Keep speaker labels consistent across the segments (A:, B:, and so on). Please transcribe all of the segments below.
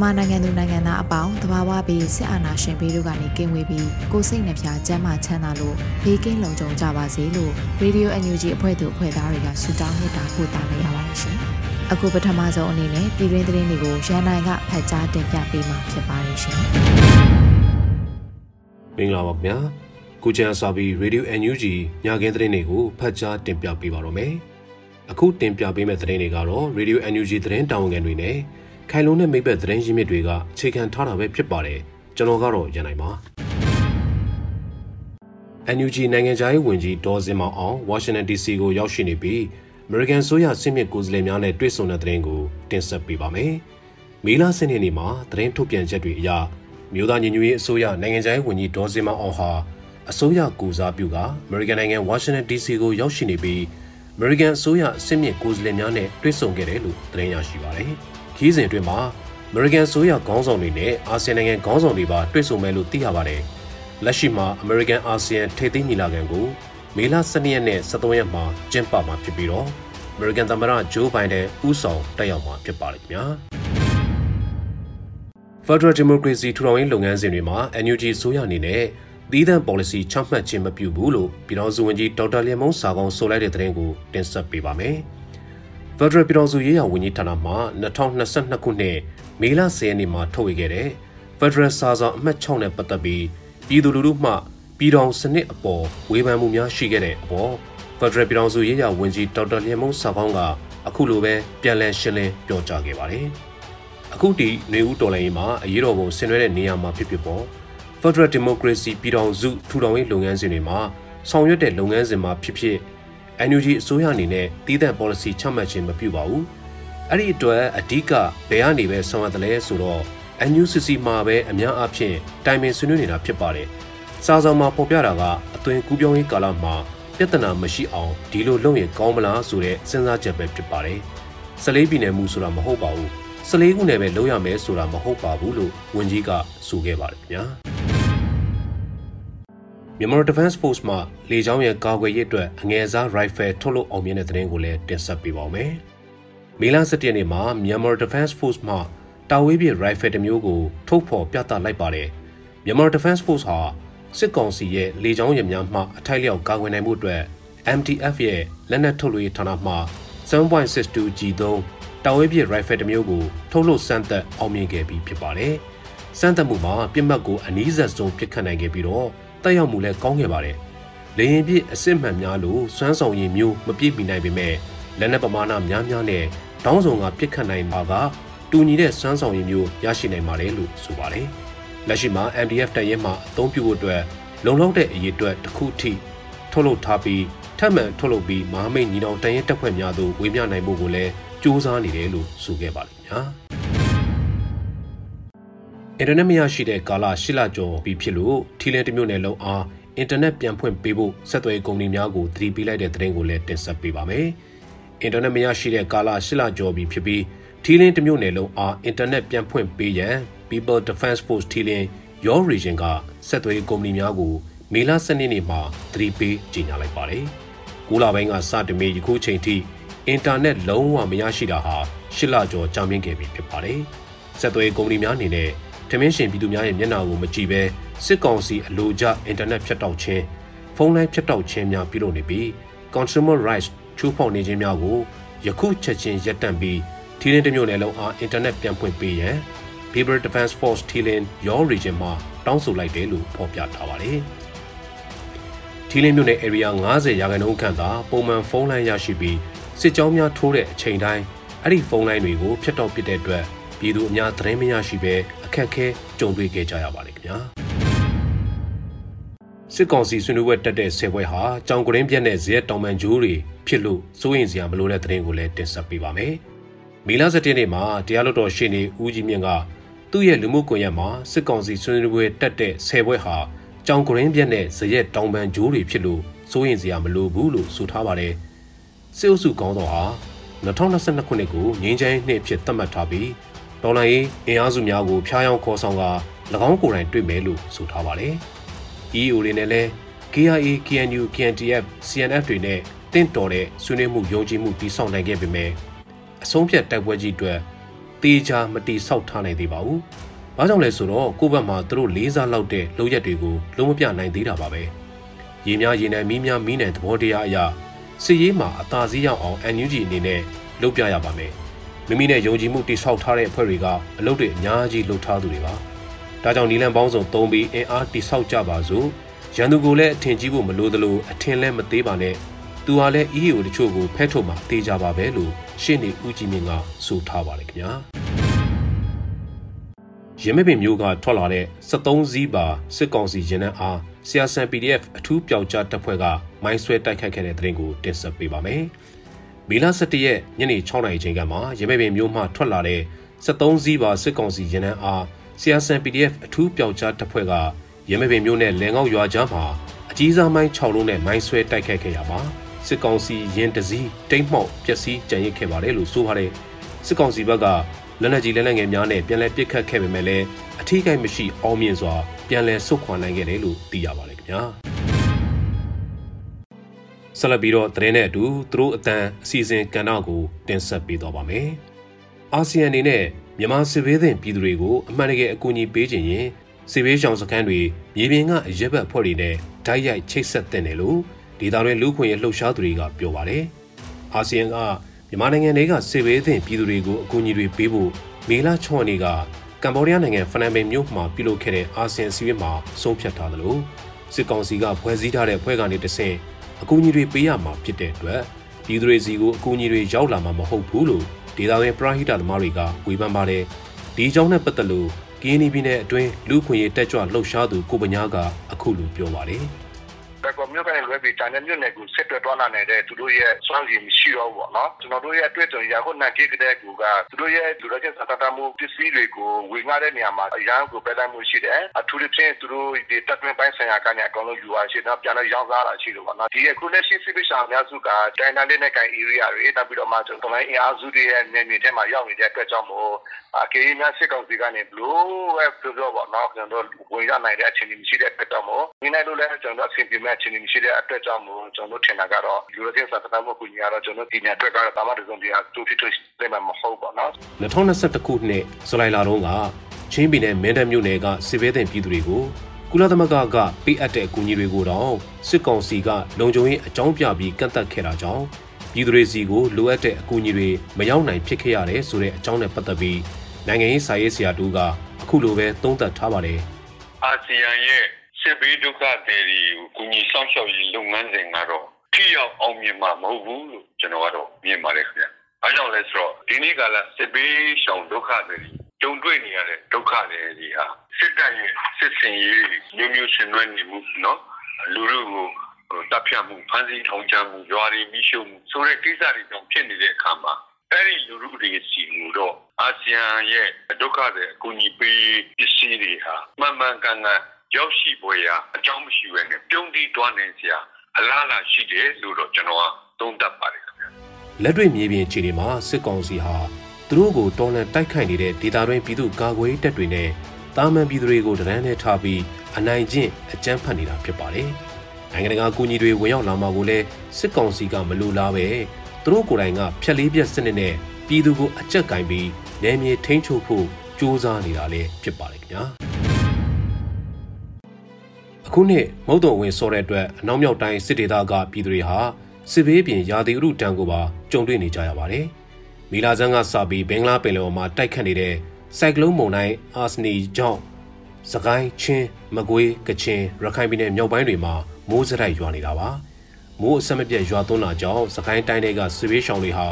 A: မြန်မာနိုင်ငံသူနိုင်ငံသားအပေါင်းတဘာဝပြီးစစ်အာဏာရှင်ပြည်တို့ကနေကင်းဝေးပြီးကိုစိတ်နှဖျားကျန်းမာချမ်းသာလို့ဘေးကင်းလုံခြုံကြပါစေလို့ Radio NUG အဖွဲ့သူအဖွဲ့သားတွေကဆုတောင်းမေတ္တာပို့သလိုက်ရပါတယ်ရှင်။အခုပထမဆုံးအနေနဲ့ပြည်တွင်းသတင်းတွေကိုရန်နိုင်ကဖတ်ကြားတင်ပြပေးမှာဖြစ်ပါတယ်ရှင်။
B: မင်္ဂလာပါခင်ဗျာ။ကုချန်စာဘီ Radio NUG ညခင်းသတင်းတွေကိုဖတ်ကြားတင်ပြပေးပါတော့မယ်။အခုတင်ပြပေးမယ့်သတင်းတွေကတော့ Radio NUG သတင်းတာဝန်ခံတွေနဲ့ ခိုင်လုံးတဲ့မိဘသတင်းရင်းမြစ်တွေကအခြေခံထားတာပဲဖြစ်ပါတယ်ကျွန်တော်ကတော့ရန်နိုင်ပါ NUG နိုင်ငံခြားရေးဝန်ကြီးဒေါ်စင်မောင်အောင်ဝါရှင်တန် DC ကိုရောက်ရှိနေပြီး American ဆိုရစစ်မြစ်ကိုယ်စားလှယ်များနဲ့တွေ့ဆုံတဲ့သတင်းကိုတင်ဆက်ပေးပါမယ်။မေလ10ရက်နေ့မှာသတင်းထုတ်ပြန်ချက်တွေအရမြို့သားညီညွတ်ရေးအစိုးရနိုင်ငံခြားရေးဝန်ကြီးဒေါ်စင်မောင်အောင်ဟာအစိုးရကူစားပြုက American နိုင်ငံဝါရှင်တန် DC ကိုရောက်ရှိနေပြီး American အစိုးရစစ်မြစ်ကိုယ်စားလှယ်များနဲ့တွေ့ဆုံခဲ့တယ်လို့သတင်းရရှိပါတယ်။ ခီးစဉ်အတွင်းမှာ American ဆိုရခေါင်းဆောင်တွေနဲ့အာဆီယံနိုင်ငံခေါင်းဆောင်တွေပါတွေ့ဆုံမယ်လို့သိရပါတယ်။လက်ရှိမှာ American ASEAN ထိပ်သီးညီလာခံကိုမေလ12ရက်နဲ့13ရက်မှာကျင်းပမှာဖြစ်ပြီးတော့ American သမ္မတဂျိုးဘိုင်ဒန်ဦးဆောင်တက်ရောက်မှာဖြစ်ပါတယ်ခင်ဗျာ။ Federal Democracy ထူထောင်ရေးလုပ်ငန်းစဉ်တွေမှာ NUG ဆိုရအနေနဲ့သီးသန့် policy ချမှတ်ခြင်းမပြုဘူးလို့ပြည်တော်စုဝန်ကြီးဒေါက်တာလျံမုံစာကောင်ဆိုလိုက်တဲ့သတင်းကိုတင်ဆက်ပေးပါမယ်။ ဖက်ဒရယ်ပြည်တော်စုရေးရာဝန်ကြီးဌာနမှ2022ခုနှစ်မေလ10ရက်နေ့မှာထုတ်ဝေခဲ့တဲ့ဖက်ဒရယ်စာဆောင်အမှတ်6နဲ့ပတ်သက်ပြီးပြည်သူလူထုမှပြည်တော်စနစ်အပေါ်ဝေဖန်မှုများရှိခဲ့တဲ့အပေါ်ဖက်ဒရယ်ပြည်တော်စုရေးရာဝန်ကြီးဒေါက်တာလျံမုံစာပေါင်းကအခုလိုပဲပြန်လည်ရှင်းလင်းပြောကြားခဲ့ပါတယ်။အခုတည်နေဦးတော်လိုင်းမှာအရေးတော်ပုံဆင်နွှဲတဲ့နေရာမှာဖြစ်ဖြစ်ပေါ် Federal Democracy ပြည်တော်စုထူထောင်ရေးလုပ်ငန်းစဉ်တွေမှာဆောင်ရွက်တဲ့လုပ်ငန်းစဉ်မှာဖြစ်ဖြစ် NUG အစိုးရအနေနဲ့တည်တဲ့ policy ချမှတ်ခြင်းမပြုပါဘူး။အဲ့ဒီအတွက်အဓိကဘယ်ကနေပဲဆောင်ရွက်တယ်လဲဆိုတော့ NUCC မှာပဲအများအားဖြင့်တိုင်ပင်ဆွေးနွေးနေတာဖြစ်ပါတယ်။စာဆောင်မှာပေါ်ပြတာကအသွင်ကူးပြောင်းရေးကာလမှာပြဿနာမရှိအောင်ဒီလိုလုပ်ရင်ကောင်းမလားဆိုတဲ့စဉ်းစားချက်ပဲဖြစ်ပါတယ်။စလေးပြည်နယ်မှုဆိုတာမဟုတ်ပါဘူး။စလေးခုနယ်ပဲလုပ်ရမယ်ဆိုတာမဟုတ်ပါဘူးလို့ဝန်ကြီးကဆိုခဲ့ပါတယ်ခင်ဗျာ။ မြန်မာ Defense Force မှလေကြောင်းရဲ့ကာကွယ်ရေးအတွက်အငယ်စား rifle ထုတ်လုပ်အောင်မြင်တဲ့သတင်းကိုလည်းတင်ဆက်ပေးပါမယ်။မေလ17ရက်နေ့မှာမြန်မာ Defense Force မှတာဝေးပြ rifle တစ်မျိုးကိုထုတ်ဖော်ပြသလိုက်ပါတယ်။မြန်မာ Defense Force ဟာစစ်ကောင်စီရဲ့လေကြောင်းရများမှအထိုက်လျောက်ကာကွယ်နိုင်မှုအတွက် MTF ရဲ့လက်နက်ထုတ်လုပ်ရေးဌာနမှ 7.62G3 တာဝေးပြ rifle တစ်မျိုးကိုထုတ်လုပ်စမ်းသပ်အောင်မြင်ခဲ့ပြီးဖြစ်ပါတယ်။စမ်းသပ်မှုမှာပြစ်မှတ်ကိုအနည်းဆက်ဆုံးပစ်ခတ်နိုင်ခဲ့ပြီးတော့ တက်ရောက်မှုလည်းကောင်းခဲ့ပါတယ်။လေရင်ပြည့်အစစ်မှန်များလို့စွမ်းဆောင်ရည်မျိုးမပြည့်မီနိုင်ပေမဲ့လက်နက်ပမာဏများများနဲ့တောင်းဆောင်ကပြစ်ခတ်နိုင်ပါကတူညီတဲ့စွမ်းဆောင်ရည်မျိုးရရှိနိုင်ပါတယ်လို့ဆိုပါတယ်။လက်ရှိမှာ MDF တပ်ရင်းမှအသုံးပြုဖို့အတွက်လုံလောက်တဲ့အရေးအတွက်တစ်ခုထိထုတ်လုပ်ထားပြီးထပ်မံထုတ်လုပ်ပြီးမဟာမိတ်ညီနောင်တန်ရင်တပ်ဖွဲ့များသို့ဝေမျှနိုင်မှုကိုလည်းစူးစမ်းနေတယ်လို့ဆိုခဲ့ပါလိမ့်မယ်။ အင်တာနက်မရရှိတဲ့ကာလ၈လကျော်ပြီးဖြစ်လို့ထီလန်တမျိုးနယ်လုံးအားအင်တာနက်ပြန်ဖွင့်ပေးဖို့ဆက်သွယ်ကုမ္ပဏီများကိုသတိပေးလိုက်တဲ့သတင်းကိုလည်းတင်ဆက်ပေးပါမယ်။အင်တာနက်မရရှိတဲ့ကာလ၈လကျော်ပြီးဖြစ်ပြီးထီလင်းတမျိုးနယ်လုံးအားအင်တာနက်ပြန်ဖွင့်ပေးရန် People Defense Force ထီလင်း Your Region ကဆက်သွယ်ကုမ္ပဏီများကိုမေလ12နေ့မှာသတိပေးကြေညာလိုက်ပါတယ်။ကိုလာပိုင်းကစတင်ပြီးယခုချိန်ထိအင်တာနက်လုံးဝမရရှိတာဟာ၈လကျော်ကြာမြင့်ခဲ့ပြီဖြစ်ပါတယ်။ဆက်သွယ်ကုမ္ပဏီများအနေနဲ့ ထမင်းရှင်ပြည်သူများရဲ့မျက်နှာကိုမကြည့်ဘဲစစ်ကောင်စီအလိုကျအင်တာနက်ဖြတ်တောက်ခြင်းဖုန်းလိုင်းဖြတ်တောက်ခြင်းများပြုလုပ်နေပြီး Consumer Rights ချိုးဖောက်နေခြင်းများကိုယခုချက်ချင်းရပ်တန့်ပြီးထီလင်းတစ်မျိုးနယ်လုံးအားအင်တာနက်ပြန်ဖွင့်ပေးရန် People Defense Force Thailand Your Region မှာတောင်းဆိုလိုက်တယ်လို့ဖော်ပြထားပါတယ်။ထီလင်းမြို့နယ် area 90ရာခိုင်နှုန်းခန့်သာပုံမှန်ဖုန်းလိုင်းရရှိပြီးစစ်ကြောင်းများထိုးတဲ့အချိန်တိုင်းအဲ့ဒီဖုန်းလိုင်းတွေကိုဖျက်တောက်ပစ်တဲ့အတွက်ပြည်သူအများသတင်းမရရှိဘဲ အခက်အခဲကြုံတွေ့ခဲ့ကြရပါတယ်ခင်ဗျာစစ်ကောင်စီဆွေးနွေးပွဲတက်တဲ့ဆယ်ပွဲဟာကြောင်ကရင်းပြက်နဲ့ဇရက်တောင်ပန်ဂျိုးတွေဖြစ်လို့စိုးရင်စရာမလိုတဲ့သတင်းကိုလည်းတင်ဆက်ပေးပါမယ်။မီလာစတင်နေ့မှာတရားလွှတ်တော်ရှေ့နေဦးကြီးမြင့်ကသူ့ရဲ့လူမှုကွန်ရက်မှာစစ်ကောင်စီဆွေးနွေးပွဲတက်တဲ့ဆယ်ပွဲဟာကြောင်ကရင်းပြက်နဲ့ဇရက်တောင်ပန်ဂျိုးတွေဖြစ်လို့စိုးရင်စရာမလိုဘူးလို့ဆိုထားပါတယ်။စစ်အုပ်စုကောင်းတော်ဟာ2022ခုနှစ်ကိုငင်းချိုင်းနှစ်ဖြစ်သတ်မှတ်ထားပြီး ဒေါ်လာရေးအင်အားစုများကိုဖျားယောင်းခေါ်ဆောင်က၎င်းကိုယ်တိုင်တွေ့မယ်လို့ဆိုထားပါတယ်။ EO တွေနဲ့လည်း KIA, KNU, KNTF, CNF တွေနဲ့တင့်တော်တဲ့ဆွေးနွေးမှုယုံကြည်မှုတည်ဆောက်နိုင်ခဲ့ပေမဲ့အဆုံးဖြတ်တိုက်ပွဲကြီးအတွက်တေချာမတိဆောက်ထားနိုင်သေးပါဘူး။ဘာကြောင့်လဲဆိုတော့ကိုယ့်ဘက်မှာသူတို့လေးစားလောက်တဲ့လုပ်ရက်တွေကိုလုံးမပြနိုင်သေးတာပါပဲ။ရေများရေနံမီးများမီးနယ်သဘောတရားအရာစစ်ရေးမှာအသာစီးရောက်အောင် NUG အနေနဲ့လုပ်ပြရပါမယ်။ မိမိနဲ့ယုံကြည်မှုတိဆောက်ထားတဲ့အဖွဲ့တွေကအလုပ်တွေအများကြီးလုပ်ထားသူတွေပါ။ဒါကြောင့်နီလန်ပေါင်းစုံသုံးပြီးအင်အားတိဆောက်ကြပါစို့။ရန်သူကိုလည်းအထင်ကြီးဖို့မလိုသလိုအထင်လည်းမသေးပါနဲ့။သူဟာလည်း EAO တချို့ကိုဖဲထုတ်မှတေးကြပါပဲလို့ရှင်းနေဦးကြီးမြင့်ကဆိုထားပါတယ်ခင်ဗျာ။ရမပင်မျိုးကထွက်လာတဲ့73စီးပါစစ်ကောင်စီရင်နှန်းအားဆီယာဆန် PDF အထူးပျောက်ကြားတပ်ဖွဲ့ကမိုင်းဆွဲတိုက်ခိုက်ခဲ့တဲ့တဲ့ရင်ကိုတင်ဆက်ပေးပါမယ်။ မီလာ17ရက်ညနေ6နာရီချိန်ကမှရမပင်မျိုးမှထွက်လာတဲ့73စီးပါစစ်ကောင်စီရင်နှန်းအားဆီယာဆန် PDF အထူးပျောက်ကြားတပ်ဖွဲ့ကရမပင်မျိုးနဲ့လန်ကောက်ရွာကြားမှာအကြီးစားမိုင်း6လုံးနဲ့မိုင်းဆွဲတိုက်ခိုက်ခဲ့ရပါစစ်ကောင်စီရင်တစည်းတိမ့်မှောက်ပျက်စီးကြံရစ်ခဲ့ပါတယ်လို့ဆိုပါတယ်စစ်ကောင်စီဘက်ကလက်နက်ကြီးလက်နက်ငယ်များနဲ့ပြန်လည်ပစ်ခတ်ခဲ့ပေမဲ့လည်းအထီးကိမရှိအောင်မြင်စွာပြန်လည်ဆုတ်ခွာနိုင်ခဲ့တယ်လို့သိရပါတယ်ခင်ဗျာ ဆက်လက်ပြီးတော့သတင်းနဲ့အတူသူတို့အတန်အစီအစဉ်ကဏ္ဍကိုတင်ဆက်ပေးတော့ပါမယ်အာဆီယံအနေနဲ့မြန်မာစစ်ဘေးသင့်ပြည်သူတွေကိုအမှန်တကယ်အကူအညီပေးခြင်းရင်စစ်ဘေးရှောင်စခန်းတွေမြေပြင်ကရပ်ဘက်ဖွဲ့တွေနဲ့ဓာတ်ရိုက်ချိတ်ဆက်တဲ့တယ်လို့ဒေသတွင်းလူခွင့်ရလှုပ်ရှားသူတွေကပြောပါတယ်အာဆီယံကမြန်မာနိုင်ငံတွေကစစ်ဘေးသင့်ပြည်သူတွေကိုအကူအညီတွေပေးဖို့မေလ6ရက်နေ့ကကမ္ဘောဒီးယားနိုင်ငံဖနန်ပင်မြို့မှာပြုလုပ်ခဲ့တဲ့အာဆီယံစည်းဝေးမှာဆုံးဖြတ်ထားသလိုစစ်ကောင်စီကဖွဲ့စည်းထားတဲ့ဖွဲ့ကနေတဆင့် အကူအညီတွေပေးရမှာဖြစ်တဲ့အတွက်ပြည်သူတွေစီကိုအကူအညီတွေရောက်လာမှာမဟုတ်ဘူးလို့ဒေသတွင်းပရဟိတသမားတွေကဝေဖန်ပါတယ်ဒီအကြောင်းနဲ့ပတ်သက်လို့ကင်းနီပြည်နယ်အတွင်းလူခွင့်ရေးတက်ကြွလှုပ်ရှားသူကိုပညာကအခုလိုပြောပါတယ်။
C: ဘက်ကောမြို့ကနေလွဲပြီးတန်တဲ့မြို့နယ်ကို ဆက်တွဲသွားလာနေတဲ့ သူတို့ရဲ့ စွမ်းရည်မရှိတော့ဘူးပေါ့နော် ကျွန်တော်တို့ရဲ့ အတွက်ကြောင့်ရခုနကိကတဲ့ကူကသူတို့ရဲ့ လူရချင်းစတာမှု ပစ္စည်းတွေကိုဝင်ငှားတဲ့နေရာမှာ အရန်ကိုပဲတိုင်းမှုရှိတယ် အထူးသဖြင့် သူတို့ ဒီတပ်တွင်းပိုင်းဆိုင်ရာကနေ အကောင်လုံးယူပါရှိတော့ပြန်တော့ရောင်းစားတာရှိလို့ပေါ့နော် ဒီအခုလက်ရှိ စစ်ပစ္စည်းအများစုက တိုင်းတိုင်းနဲ့ကန် area တွေတပ်ပြီးတော့မှကျွန်တော်တို့အင်အားစုတွေရဲ့နေနေထဲမှာ ရောက်နေတဲ့အတွက်ကြောင့်မို့ အကေးများ စစ်ကောင်စီကနေဘလို့ပဲပြောတော့ပေါ့နော် ကျွန်တော်တို့ ဝင်ရနိုင်တဲ့ အခြေအနေမရှိတဲ့အတွက်ကြောင့်မို့ဒီနေ့လို့လည်း ကျွန်တော်အဆင်ပြေမဲ့အခြေအနေမရှိတဲ့အတွက်ကြောင့်မို့ကျွန်တော်တို့ထင်တာကတော့ယူရိုပစာတမ်းမှုကူညီရတော့ကျွန်တော်ဒီနေ့အတွက်ကတော့တာမတစုံတရာတူတီတူလည်းမဟုတ်ပါနော်
B: 2021ခုနှစ်ဇူလိုင်လတုန်းကချင်းပြည်နယ်မင်းတပ်မြို့နယ်ကစစ်ဘေးသင်ပြည်သူတွေကိုကုလသမဂ္ဂကပေးအပ်တဲ့အကူအညီတွေကိုတော့စစ်ကောင်စီကလုံခြုံရေးအကြောင်းပြပြီးကန့်သတ်ခဲ့တာကြောင့်ပြည်သူတွေစီကိုလိုအပ်တဲ့အကူအညီတွေမရောက်နိုင်ဖြစ်ခဲ့ရတယ်ဆိုတဲ့အကြောင်းနဲ့ပတ်သက်ပြီးနိုင်ငံရေးစာရေးဆရာတူကအခုလိုပဲသုံးသပ်ထားပါတယ်။
D: အာဆီယံရဲ့ စစ်ဘေးဒုက္ခသည်တွေကိုကူညီဆောင်ရှောက်ရေးလုပ်ငန်းစဉ်ကတော့ထိရောက်အောင်မြင်မှာမဟုတ်ဘူးလို့ကျွန်တော်ကတော့မြင်ပါတယ်ခင်ဗျ။အဲကြောင့်လဲဆိုတော့ဒီနေ့ကလည်းစစ်ဘေးရှောင်ဒုက္ခသည်တွေကြုံတွေ့နေရတဲ့ဒုက္ခတွေတွေဟာစစ်တပ်ရဲ့စစ်စင်ရေးမျိုးမျိုးဆင်နွှဲနေမှုနော်လူလူကိုတပ်ဖြတ်မှုဖမ်းဆီးထောင်ချမှုရွာတွေမိရှုမှုဆိုတဲ့ကိစ္စတွေကြောင့်ဖြစ်နေတဲ့အခါမှာအဲ့ဒီလူလူတွေစီကိုတော့အာဆီယံရဲ့ဒုက္ခတွေအကူအညီပေးပစ္စည်းတွေဟာမှန်မှန်ကန်ကန် ရောက်ရှိပွဲရာအကြောင်းမရှိဘဲနဲ့ပြုံးတီးတွားနေစရာအလားအလာရှိတယ်လို့တော့ကျွန်တော်ကသုံးသပ်ပါတယ်ခင်ဗျ
B: လက်တွေ့မြေပြင်ခြေတွေမှာစစ်ကောင်စီဟာသူတို့ကိုတော်လှန်တိုက်ခိုက်နေတဲ့ဒေသတွင်းပြည်သူကာကွယ်တပ်တွေနဲ့တာမန်ပြည်သူတွေကိုတရန်နဲ့ထားပြီးအနိုင်ကျင့်အကြမ်းဖက်နေတာဖြစ်ပါတယ်။နိုင်ငံတကာကူညီတွေဝင်ရောက်လာမှာကိုလည်းစစ်ကောင်စီကမလိုလားပဲသူတို့ကိုယ်တိုင်ကဖြက်လေးပြက်စနစ်နဲ့ပြည်သူကိုအကြက်ကင်ပြီးနယ်မြေထိန်းချုပ်ဖို့စ조사နေတာလည်းဖြစ်ပါတယ်ခင်ဗျာ။ အခုနှစ်မုတ်တုံဝင်စောတဲ့အတွက်အနောက်မြောက်တိုင်းစစ်ဒေသကပြည်သူတွေဟာစစ်ဘေးပြင်ရာသီဥတုတန်းကိုပါကြုံတွေ့နေကြရပါတယ်။မီလာဇန်ကစပြီးဘင်္ဂလားပင်လယ်အော်မှာတိုက်ခတ်နေတဲ့စိုက်ကလုန်းမုန်တိုင်းအာစနီကြောင့်စကိုင်းချင်းမကွေးကချင်ရခိုင်ပြည်နယ်မြောက်ပိုင်းတွေမှာမိုးစရိုက်ရွာနေတာပါ။မိုးအဆက်မပြတ်ရွာသွန်းတာကြောင့်စကိုင်းတိုင်းတွေကစစ်ဘေးရှောင်တွေဟာ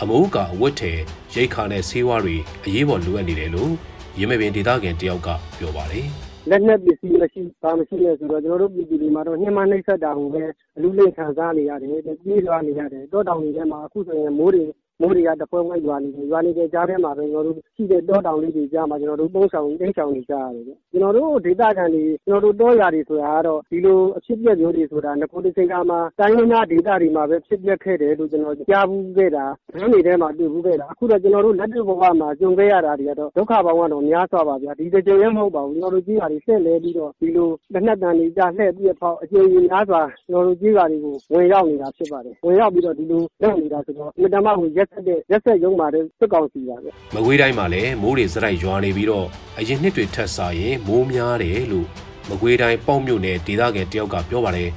B: အမိုးကအဝတ်ထည်ရိတ်ခါနဲ့ဆေးဝါးတွေအရေးပေါ်လိုအပ်နေတယ်လို့ရမပင်ဒေသခံတယောက်ကပြောပါတယ်။
E: လက်နက်ပစ္စည်းမရှိ ဘာမရှိလဲဆိုတော့ ကျွန်တော်တို့ ပြည်သူတွေမှာတော့ ညှဉ်းပန်းနှိပ်စက်တာကိုပဲ အလူးလိမ့်ခံစားနေရတယ် ပြေးလွှားနေရတယ် တောတောင်တွေထဲမှာ အခုဆိုရင် မိုးတွေ မိုးတွေက တဖွဲဖွဲရွာနေတယ် ရွာနေတဲ့ကြားထဲမှာပဲကျွန်တော်တို့ရှိတဲ့တောတောင်လေးတွေကြားမှာ ကျွန်တော်တို့ ပုံဆောင် တိတ်ဆောင်နေကြရတယ်ဗျ ကျွန်တော်တို့ ဒေသခံတွေ ကျွန်တော်တို့ တောရာတွေဆိုတာကတော့ ဒီလိုအဖြစ်ပြက်မျိုးတွေဆိုတာငကိုတစိန်ကမှာ တိုင်းရင်းသားဒေသတွေမှာပဲ ဖြစ်ပြက်ခဲ့တယ်လို့ ကျွန်တော်ကြားဘူးခဲ့တာလမ်းတွေထဲမှာ တွေ့ဘူးခဲ့တာ အခုတော့ ကျွန်တော်တို့ လက်တွေ့ဘဝမှာ ကြုံခဲ့ရတာတွေကတော့ ဒုက္ခပေါင်းကတော့ များစွာပါဗျာဒီကြိမ်ရဲမဟုတ်ပါဘူး ကျွန်တော်တို့ကြီးဟာတွေဆက်လဲပြီးတော့ ဒီလို လက်နက်တန်တွေကြား လှည့်ပြီးတော့အကျဉ်းကြီးများစွာ ကျွန်တော်တို့ကြီးဟာတွေကို ဝင်ရောက်နေတာ ဖြစ်ပါတယ် ဝင်ရောက်ပြီးတော့ ဒီလိုလုပ်နေတာဆိုတော့ အင်တာမကို ရက်ဆက်တဲ့ရက်ဆက်ရုံးပါတယ်စစ်ကောင်စီပါဗျ
B: မကွေးတိုင်းမှာလည်းမိုးတွေစရိုက်ရွာနေပြီးတော့အရင်နှစ်တွေထက်စားရင်မိုးများတယ်လို့မကွေးတိုင်းပေါ့မြို့နယ်ဒေသခံတယောက်ကပြောပါတယ်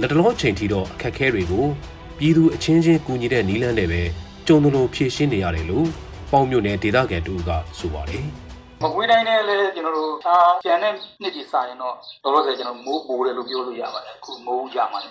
B: လက်တလောချိန်ထိတော့အခက်ခဲတွေကိုပြည်သူအချင်းချင်းကူညီတဲ့နီးလန်းတွေပဲကြုံသလိုဖြည့်ရှင်းနေရတယ်လို့ပေါ့မြို့နယ်ဒေသခံတူကဆိုပါတယ်
F: မကွေးတိုင်းနဲ့လည်းကျွန်တော်တို့ဒါကျန်တဲ့နှစ်ကြီးစာရင်တော့တော်တော်ဆယ်ကျွန်တော်မိုးပိုးတယ်လို့ပြောလို့ရပါတယ်အခုမိုးကြမှာနေ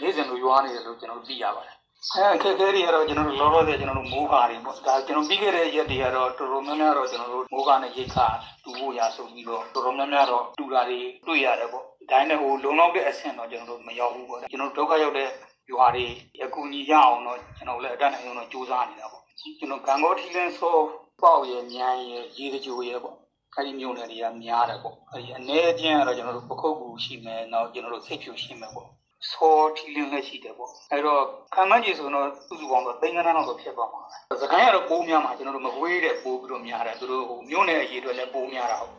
F: နေ့စဉ်လိုရွာနေတယ်လို့ကျွန်တော်သိရပါတယ် အဲအခက်အခဲတွေကတော့ကျွန်တော်တို့လောလောဆယ်ကျွန်တော်တို့မိုးကာတွေပေါ့ဒါကျွန်တော်ပြီးခဲ့တဲ့ရက်တွေကတော့တော်တော်များများတော့ကျွန်တော်တို့မိုးကာနဲ့ရိတ်ခါတူဖို့ရဆိုပြီးတော့တော်တော်များများတော့တူတာတွေတွေ့ရတယ်ပေါ့ဒါနဲ့ဟိုလုံလောက်တဲ့အဆင့်တော့ကျွန်တော်တို့မရောက်ဘူးပေါ့ကျွန်တော်တို့ဒုက္ခရောက်တဲ့ယူဟာတွေအကူအညီရအောင်တော့ကျွန်တော်လည်းအတတ်နိုင်ဆုံးတော့စူးစမ်းနေတာပေါ့ကျွန်တော်ဂံကောထီလင်းဆောပေါက်ရဲ့မြန်ရဲ့ရေတကြိုရဲ့ပေါ့အဲ့ဒီမျိုးနယ်တွေကများတယ်ပေါ့အဲ့ဒီအနေအချင်းကတော့ကျွန်တော်တို့ပခုတ်ကူရှိမယ်နောက်ကျွန်တော်တို့စိတ်ဖြူရှိမယ်ပေါ့ ဆောထီလင်းလည်းရှိတယ်ပေါ့အဲ့တော့ခံမှန်းကြီးဆိုတော့သူ့စုပေါင်းတော့သိန်းကန်းလောက်တော့ဖြစ်သွားမှာပဲစကိုင်းကတော့ပိုးများမှာကျွန်တော်တို့မကွေးတဲ့ပိုးပြီးတော့များတယ်သူတို့ဟိုမြို့နယ်အရေးအတွက်လည်းပိုးများတာဟုတ်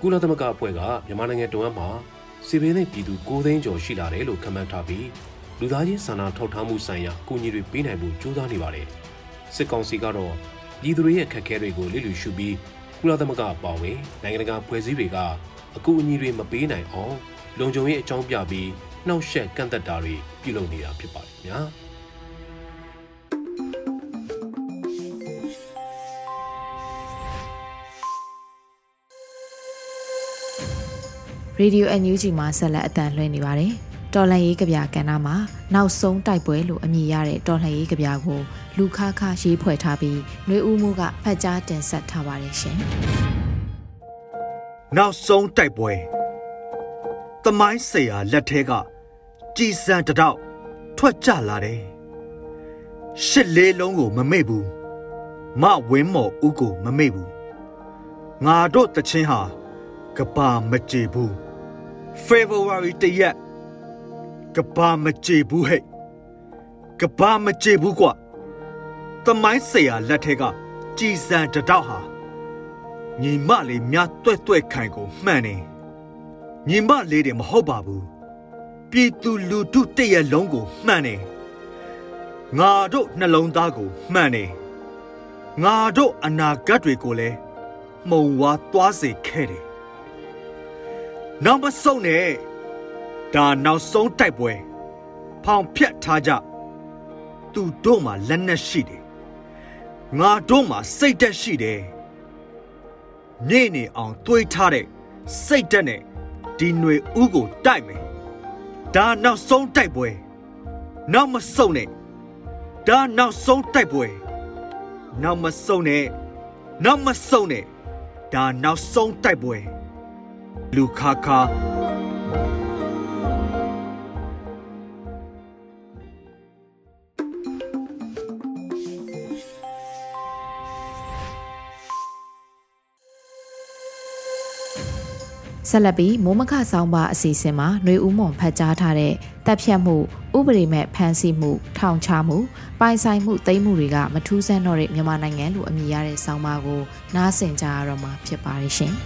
B: ကုလသမဂ္ဂအဖွဲ့ကမြန်မာနိုင်ငံတုံးအပ်မှာစီပင်းနဲ့ပြည်သူ9သိန်းကျော်ရှိလာတယ်လို့ခန့်မှန်းထားပြီးလူသားချင်းစာနာထောက်ထားမှုဆိုင်ရာအကူအညီတွေပေးနိုင်ဖို့ကြိုးစားနေပါတယ်စစ်ကောင်စီကတော့ပြည်သူတွေရဲ့ခက်ခဲတွေကိုလစ်လျူရှုပြီးကုလသမဂ္ဂအပါအဝင်နိုင်ငံတကာဖွဲ့စည်းတွေကအကူအညီတွေမပေးနိုင်အောင်လုံခြုံရေးအကြောင်းပြပြီး နှောက်ယှက်ကန့်သက်တာတွေပြုလုပ်နေတာဖြစ်ပါတယ်ခင်ဗျာ
A: ရေဒီယိုအန်ယူဂျီမှာဆက်လက်အတန်လှည့်နေပါတယ်။တော်လှန်ရေးကြပြကဏ္ဍမှာနောက်ဆုံးတိုက်ပွဲလို့အမည်ရတဲ့တော်လှန်ရေးကြပြကိုလူခါခါရေးဖွဲ့ထားပြီးနှွေဦးမှုကဖတ်ကြားတင်ဆက်ထားပါတယ်ရှင်။
G: နောက်ဆုံးတိုက်ပွဲသမိုင်းဆရာလက်ထဲက ကြည်စံတတော့ထွက်ကြလာတယ်ရှစ်လေးလုံးကိုမမေ့ဘူးမဝင်းမော်ဦးကိုမမေ့ဘူးငါတို့တချင်းဟာကဘာမကြေဘူး February တရက်ကဘာမကြေဘူးဟဲ့ကဘာမကြေဘူးကွာသမိုင်းဆရာလက်ထက်ကကြည်စံတတော့ဟာညီမလေးမြတွဲ့တွဲ့ခိုင်ကိုမှန်နေညီမလေးတွေမဟုတ်ပါဘူး ပြည်သူလူထုတရက်လုံးကိုမှန်တယ်ငါတို့နှလုံးသားကိုမှန်တယ်ငါတို့အနာဂတ်တွေကိုလည်းမှုံဝါသွားစေခဲ့တယ်နောက်မဆုံးနဲ့ဒါနောက်ဆုံးတိုက်ပွဲဖောင်ဖြတ်ထားကြသူတို့မှာလက်နက်ရှိတယ်ငါတို့မှာစိတ်တက်ရှိတယ်နေနေအောင်တွေးထားတဲ့စိတ်တက်နဲ့ဒီຫນွေဥကိုတိုက်မယ် ဒါနောက်ဆုံးတိုက်ပွဲနောက်မစုံနဲ့ဒါနောက်ဆုံးတိုက်ပွဲနောက်မစုံနဲ့နောက်မစုံနဲ့ဒါနောက်ဆုံးတိုက်ပွဲလူခါခါ
A: ဆက်လက်ပြီးမိုးမခဆောင်းပါအစီအစဉ်မှာຫນွေဦးမွန်ဖတ်ကြားထားတဲ့တပ်ဖြတ်မှုဥပဒေမဲ့ဖမ်းဆီးမှုထောင်ချမှုပိုင်ဆိုင်မှုသိမ်းမှုတွေကမထူးဆန်းတော့တဲ့မြန်မာနိုင်ငံလိုအမည်ရတဲ့ဆောင်းပါကိုနားဆင်ကြရတော့မှာဖြစ်ပါတယ်ရှင်။